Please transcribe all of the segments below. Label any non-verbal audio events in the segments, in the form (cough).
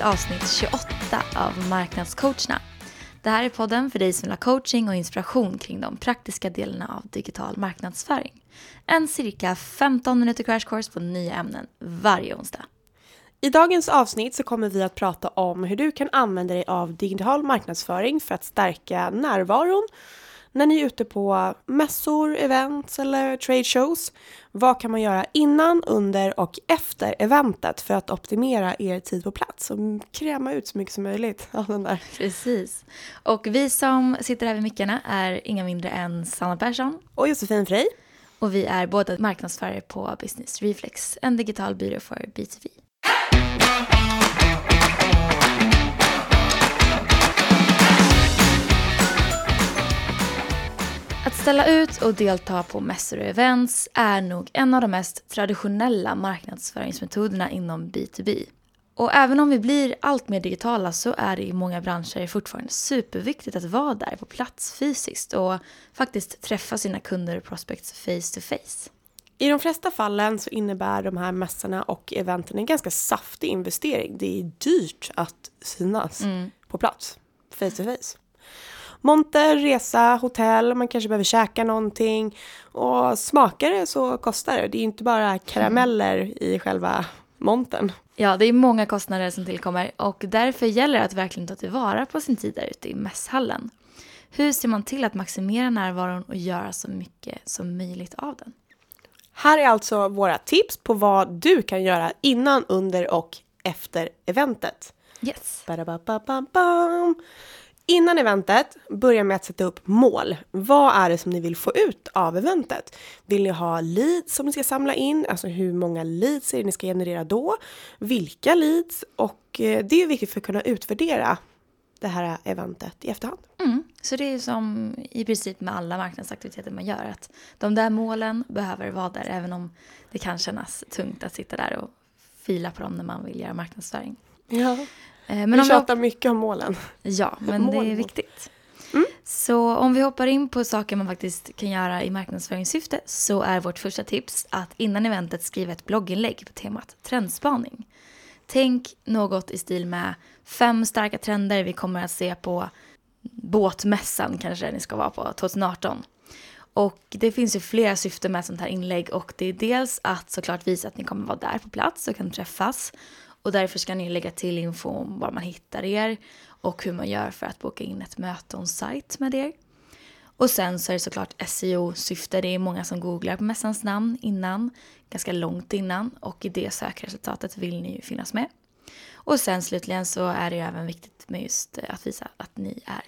till avsnitt 28 av Marknadscoacherna. Det här är podden för dig som vill ha coaching och inspiration kring de praktiska delarna av digital marknadsföring. En cirka 15 minuter crash course på nya ämnen varje onsdag. I dagens avsnitt så kommer vi att prata om hur du kan använda dig av digital marknadsföring för att stärka närvaron när ni är ute på mässor, events eller trade shows. Vad kan man göra innan, under och efter eventet för att optimera er tid på plats och kräma ut så mycket som möjligt av den där. Precis. Och vi som sitter här vid mickarna är inga mindre än Sanna Persson. Och Josefin Frey. Och vi är båda marknadsförare på Business Reflex, en digital byrå för B2B. Ställa ut och delta på mässor och events är nog en av de mest traditionella marknadsföringsmetoderna inom B2B. Och även om vi blir allt mer digitala så är det i många branscher fortfarande superviktigt att vara där på plats fysiskt och faktiskt träffa sina kunder och prospects face to face. I de flesta fallen så innebär de här mässorna och eventen en ganska saftig investering. Det är dyrt att synas mm. på plats, face to face. Monter, resa, hotell, man kanske behöver käka någonting. Och smakar det så kostar det. Det är inte bara karameller i själva montern. Ja, det är många kostnader som tillkommer och därför gäller det att verkligen ta tillvara på sin tid där ute i mässhallen. Hur ser man till att maximera närvaron och göra så mycket som möjligt av den? Här är alltså våra tips på vad du kan göra innan, under och efter eventet. Yes. Innan eventet, börja med att sätta upp mål. Vad är det som ni vill få ut av eventet? Vill ni ha leads som ni ska samla in? Alltså hur många leads är det ni ska generera då? Vilka leads? Och eh, det är viktigt för att kunna utvärdera det här eventet i efterhand. Mm. Så det är som i princip med alla marknadsaktiviteter man gör. Att de där målen behöver vara där även om det kan kännas tungt att sitta där och fila på dem när man vill göra marknadsföring. Ja. Eh, men vi tjatar vi... mycket om målen. Ja, men mål, det är viktigt. Mm. Så om vi hoppar in på saker man faktiskt kan göra i marknadsföringssyfte så är vårt första tips att innan eventet skriva ett blogginlägg på temat trendspaning. Tänk något i stil med fem starka trender vi kommer att se på båtmässan kanske ni ska vara på 2018. Och det finns ju flera syften med sånt här inlägg och det är dels att såklart visa att ni kommer vara där på plats och kan träffas och därför ska ni lägga till info om var man hittar er och hur man gör för att boka in ett möte on-site med er. Och sen så är det såklart SEO-syfte. Det är många som googlar på mässans namn innan, ganska långt innan och i det sökresultatet vill ni ju finnas med. Och sen slutligen så är det ju även viktigt med just att visa att ni är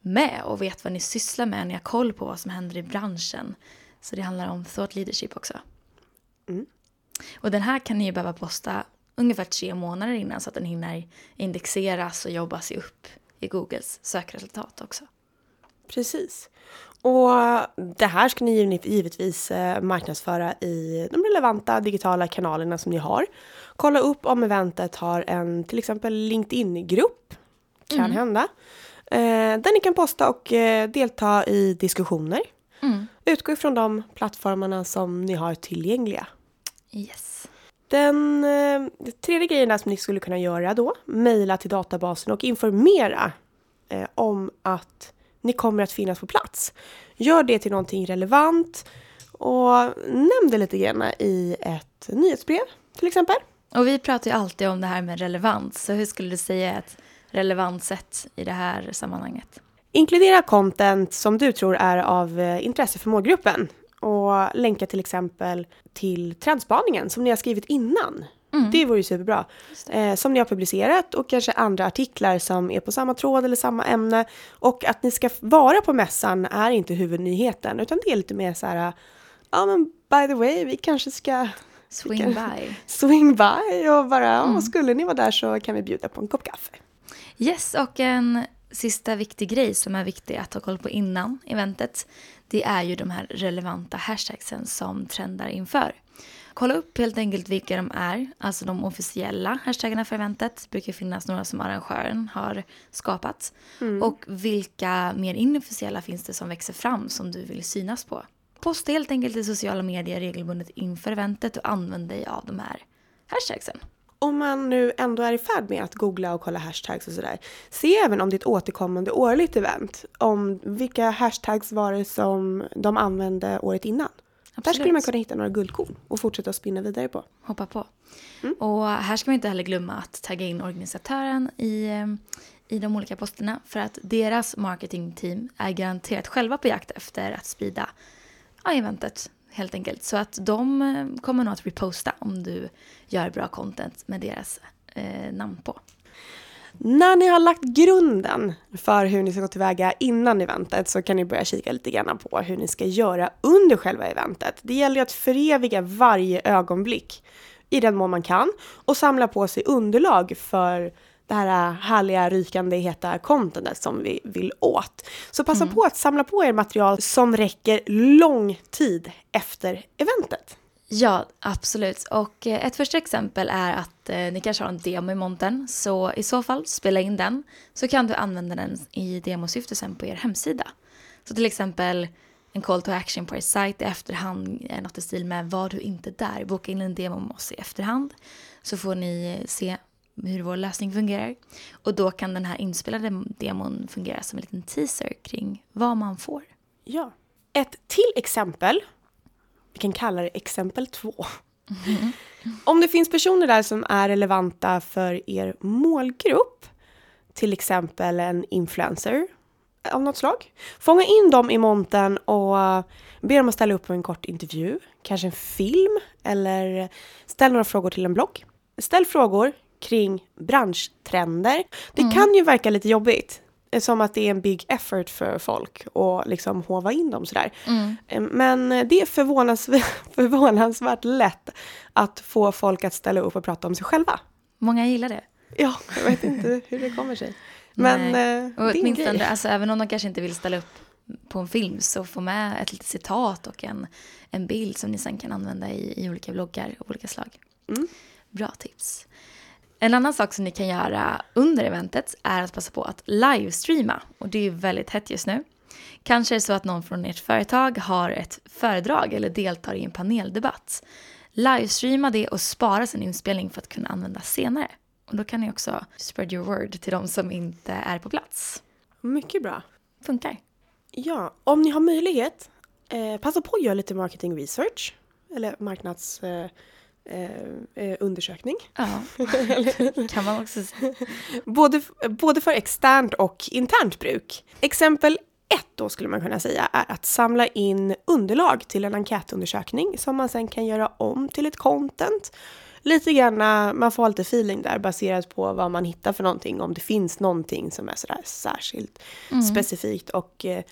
med och vet vad ni sysslar med. Ni har koll på vad som händer i branschen. Så det handlar om thought leadership också. Mm. Och den här kan ni ju behöva posta ungefär tre månader innan så att den hinner indexeras och jobba sig upp i Googles sökresultat också. Precis. Och det här ska ni givetvis eh, marknadsföra i de relevanta digitala kanalerna som ni har. Kolla upp om eventet har en till exempel LinkedIn-grupp. Kan mm. hända. Eh, där ni kan posta och eh, delta i diskussioner. Mm. Utgå ifrån de plattformarna som ni har tillgängliga. Yes. Den eh, tredje grejen som ni skulle kunna göra då, mejla till databasen och informera eh, om att ni kommer att finnas på plats. Gör det till någonting relevant och nämn det lite grann i ett nyhetsbrev till exempel. Och vi pratar ju alltid om det här med relevans, så hur skulle du säga ett relevant sätt i det här sammanhanget? Inkludera content som du tror är av eh, intresse för målgruppen och länka till exempel till trendspaningen som ni har skrivit innan. Mm. Det vore ju superbra. Eh, som ni har publicerat och kanske andra artiklar som är på samma tråd eller samma ämne. Och att ni ska vara på mässan är inte huvudnyheten utan det är lite mer så här, ja men by the way, vi kanske ska Swing kan, by. (laughs) Swing by och bara, mm. skulle ni vara där så kan vi bjuda på en kopp kaffe. Yes, och en sista viktig grej som är viktig att ha koll på innan eventet det är ju de här relevanta hashtagsen som trendar inför. Kolla upp helt enkelt vilka de är, alltså de officiella hashtaggarna för eventet. Det brukar finnas några som arrangören har skapat. Mm. Och vilka mer inofficiella finns det som växer fram som du vill synas på. Posta helt enkelt i sociala medier regelbundet inför eventet och använd dig av de här hashtagsen. Om man nu ändå är i färd med att googla och kolla hashtags och sådär, se även om det är ett återkommande årligt event, om vilka hashtags var det som de använde året innan. Absolut. Där skulle man kunna hitta några guldkorn och fortsätta att spinna vidare på. Hoppa på. Mm. Och här ska man inte heller glömma att tagga in organisatören i, i de olika posterna för att deras marketingteam är garanterat själva på jakt efter att sprida ja, eventet helt enkelt. Så att de eh, kommer nog att reposta om du gör bra content med deras eh, namn på. När ni har lagt grunden för hur ni ska gå tillväga innan eventet så kan ni börja kika lite grann på hur ni ska göra under själva eventet. Det gäller ju att föreviga varje ögonblick i den mån man kan och samla på sig underlag för det här härliga, rykande, heta contentet som vi vill åt. Så passa mm. på att samla på er material som räcker lång tid efter eventet. Ja, absolut. Och eh, ett första exempel är att eh, ni kanske har en demo i montern. Så i så fall, spela in den. Så kan du använda den i demosyfte sen på er hemsida. Så till exempel en call to action på er sajt i efterhand, eh, något i stil med var du inte där, boka in en demo med oss i efterhand. Så får ni se hur vår lösning fungerar. Och då kan den här inspelade demon fungera som en liten teaser kring vad man får. Ja. Ett till exempel, vi kan kalla det exempel två. Mm. Om det finns personer där som är relevanta för er målgrupp, till exempel en influencer av något slag. Fånga in dem i monten och be dem att ställa upp på en kort intervju, kanske en film eller ställ några frågor till en blogg. Ställ frågor, kring branschtrender. Det mm. kan ju verka lite jobbigt. Som att det är en big effort för folk att liksom hova in dem sådär. Mm. Eh, men det är förvånansvärt, (laughs) förvånansvärt lätt att få folk att ställa upp och prata om sig själva. Många gillar det. Ja, jag vet inte (laughs) hur det kommer sig. Men Nej. Eh, och åtminstone, alltså, även om de kanske inte vill ställa upp på en film så få med ett litet citat och en, en bild som ni sen kan använda i, i olika bloggar av olika slag. Mm. Bra tips. En annan sak som ni kan göra under eventet är att passa på att livestreama. Och det är väldigt hett just nu. Kanske är det så att någon från ert företag har ett föredrag eller deltar i en paneldebatt. Livestreama det och spara sin inspelning för att kunna använda senare. Och då kan ni också spread your word till de som inte är på plats. Mycket bra. Funkar. Ja, om ni har möjlighet, eh, passa på att göra lite marketing research. Eller marknads... Eh, Eh, eh, undersökning. Ja, (laughs) kan man också säga. både, både för externt och internt bruk. Exempel ett då skulle man kunna säga är att samla in underlag till en enkätundersökning som man sen kan göra om till ett content. Lite grann, man får lite feeling där baserat på vad man hittar för någonting, om det finns någonting som är sådär särskilt mm. specifikt och eh,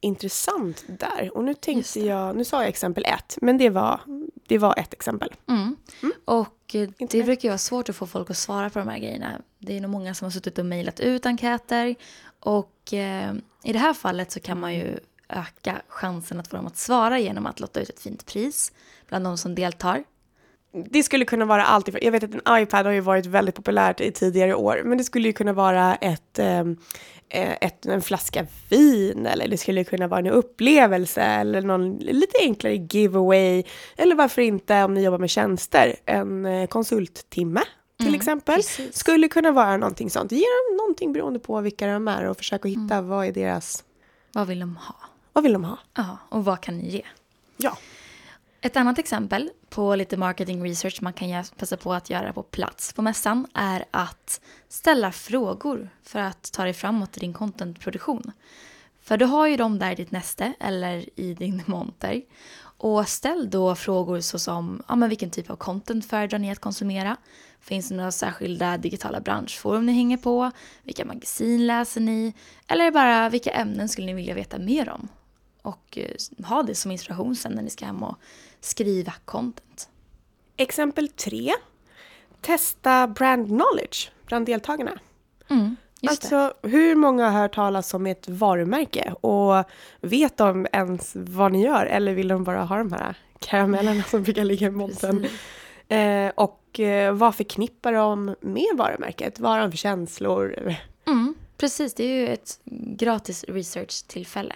intressant där. Och nu tänkte jag, nu sa jag exempel ett, men det var, det var ett exempel. Mm. Mm. Och eh, det brukar vara svårt att få folk att svara på de här grejerna. Det är nog många som har suttit och mejlat ut enkäter. Och eh, i det här fallet så kan man ju öka chansen att få dem att svara genom att lotta ut ett fint pris bland de som deltar. Det skulle kunna vara allt Jag vet att en iPad har ju varit väldigt populärt i tidigare år, men det skulle ju kunna vara ett, ehm, eh, ett, en flaska vin eller det skulle kunna vara en upplevelse eller någon lite enklare giveaway. Eller varför inte om ni jobbar med tjänster, en eh, konsulttimme till mm, exempel. Precis. Skulle kunna vara någonting sånt. Ge dem någonting beroende på vilka de är och försöka hitta mm. vad är deras... Vad vill de ha? Vad vill de ha? Ja, och vad kan ni ge? Ja. Ett annat exempel på lite marketing research man kan passa på att göra på plats på mässan är att ställa frågor för att ta dig framåt i din contentproduktion. För du har ju dem där i ditt näste eller i din (laughs) monter. Och ställ då frågor såsom ja, men vilken typ av content föredrar ni att konsumera? Finns det några särskilda digitala branschforum ni hänger på? Vilka magasin läser ni? Eller bara vilka ämnen skulle ni vilja veta mer om? Och eh, ha det som inspiration sen när ni ska hem och skriva content. Exempel tre. Testa brand knowledge bland deltagarna. Mm, alltså hur många har hört talas om ett varumärke och vet de ens vad ni gör eller vill de bara ha de här karamellerna som brukar ligga i montern? Eh, och eh, vad förknippar de med varumärket? Vad har de för känslor? Mm, precis, det är ju ett gratis research-tillfälle.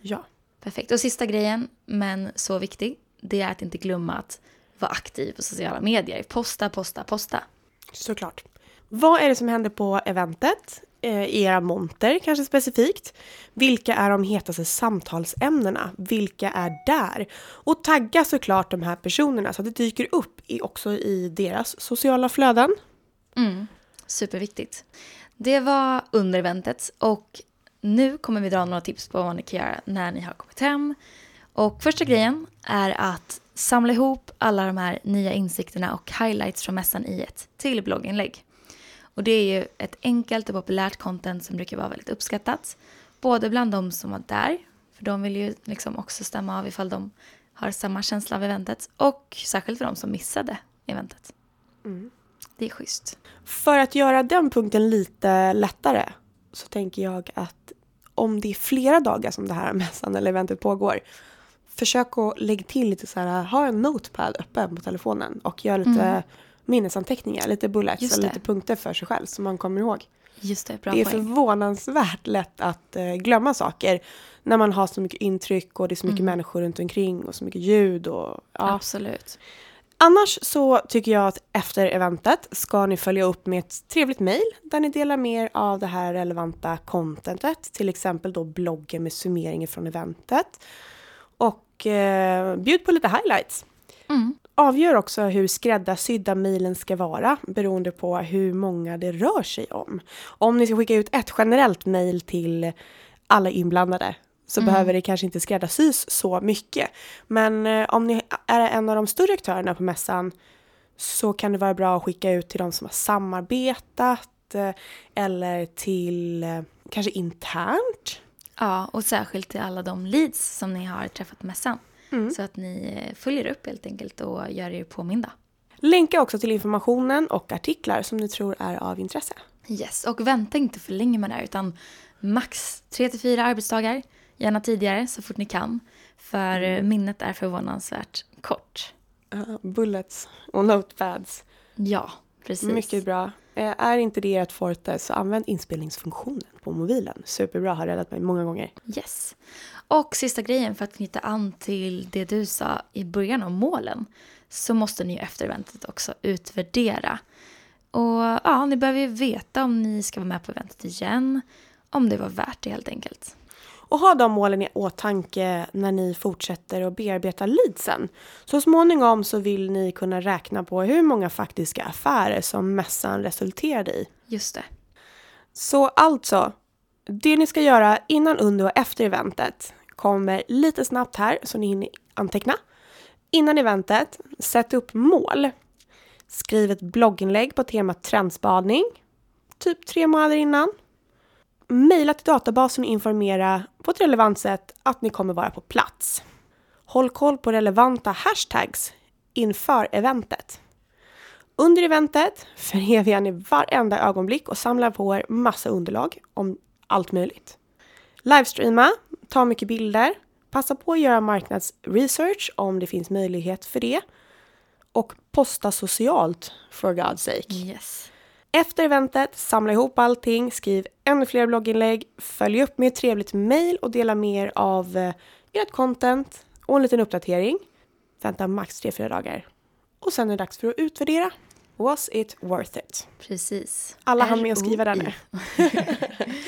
Ja. Perfekt. Och sista grejen, men så viktig, det är att inte glömma att vara aktiv på sociala medier. Posta, posta, posta. Såklart. Vad är det som händer på eventet? Eh, I era monter kanske specifikt. Vilka är de hetaste samtalsämnena? Vilka är där? Och tagga såklart de här personerna så att det dyker upp också i deras sociala flöden. Mm. Superviktigt. Det var under eventet och nu kommer vi dra några tips på vad ni kan göra när ni har kommit hem. Och första grejen är att samla ihop alla de här nya insikterna och highlights från mässan i ett till blogginlägg. Och det är ju ett enkelt och populärt content som brukar vara väldigt uppskattat. Både bland de som var där, för de vill ju liksom också stämma av ifall de har samma känsla av eventet. Och särskilt för de som missade eventet. Mm. Det är schysst. För att göra den punkten lite lättare så tänker jag att om det är flera dagar som det här (laughs) mässan eller eventet pågår försök att lägga till lite så här, ha en notepad öppen på telefonen och gör lite mm. minnesanteckningar, lite bullets eller lite punkter för sig själv som man kommer ihåg. Just det, bra det är poäng. förvånansvärt lätt att uh, glömma saker när man har så mycket intryck och det är så mycket mm. människor runt omkring och så mycket ljud. Och, ja. Absolut. Annars så tycker jag att efter eventet ska ni följa upp med ett trevligt mejl där ni delar mer av det här relevanta contentet, till exempel då bloggen med summeringen från eventet. Och eh, bjud på lite highlights. Mm. Avgör också hur skräddarsydda mejlen ska vara beroende på hur många det rör sig om. Om ni ska skicka ut ett generellt mejl till alla inblandade så mm. behöver det kanske inte skräddarsys så mycket. Men eh, om ni är en av de större aktörerna på mässan så kan det vara bra att skicka ut till de som har samarbetat eh, eller till eh, kanske internt. Ja, och särskilt till alla de leads som ni har träffat på mässan. Mm. Så att ni eh, följer upp helt enkelt och gör er påminda. Länka också till informationen och artiklar som ni tror är av intresse. Yes, och vänta inte för länge med det här utan max 3-4 arbetsdagar Gärna tidigare, så fort ni kan. För mm. minnet är förvånansvärt kort. Uh, bullets och notepads. Ja, precis. Mycket bra. Eh, är inte det ert forte så använd inspelningsfunktionen på mobilen. Superbra, har räddat mig många gånger. Yes. Och sista grejen för att knyta an till det du sa i början om målen så måste ni efter eventet också utvärdera. Och ja, ni behöver ju veta om ni ska vara med på eventet igen, om det var värt det helt enkelt. Och ha de målen i åtanke när ni fortsätter att bearbeta leadsen. Så småningom så vill ni kunna räkna på hur många faktiska affärer som mässan resulterade i. Just det. Så alltså, det ni ska göra innan, under och efter eventet kommer lite snabbt här så ni hinner anteckna. Innan eventet, sätt upp mål. Skriv ett blogginlägg på temat trendspaning, typ tre månader innan Mejla till databasen och informera på ett relevant sätt att ni kommer vara på plats. Håll koll på relevanta hashtags inför eventet. Under eventet förevigar ni varenda ögonblick och samlar på er massa underlag om allt möjligt. Livestreama, ta mycket bilder, passa på att göra marknadsresearch om det finns möjlighet för det och posta socialt for God's sake. Yes. Efter eventet, samla ihop allting, skriv ännu fler blogginlägg, följ upp med ett trevligt mail och dela mer av eh, ert content och en liten uppdatering. Vänta max 3-4 dagar. Och sen är det dags för att utvärdera. Was it worth it? Precis. Alla hann med att skriva där nu. (laughs)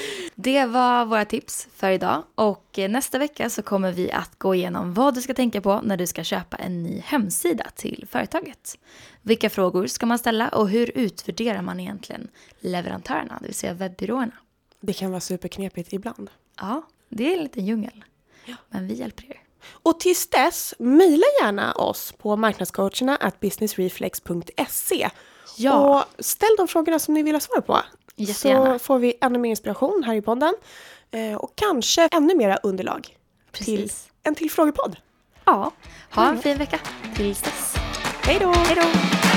det var våra tips för idag och eh, nästa vecka så kommer vi att gå igenom vad du ska tänka på när du ska köpa en ny hemsida till företaget. Vilka frågor ska man ställa och hur utvärderar man egentligen leverantörerna, det vill säga webbyråerna? Det kan vara superknepigt ibland. Ja, det är en liten djungel. Ja. Men vi hjälper er. Och tills dess, mejla gärna oss på marknadscoacherna at businessreflex.se. Ja. Och ställ de frågorna som ni vill ha svar på. Jättegärna. Så får vi ännu mer inspiration här i podden. Eh, och kanske ännu mera underlag Precis. till en till frågepodd. Ja, ha en fin vecka tills dess. Hej då! Hej då!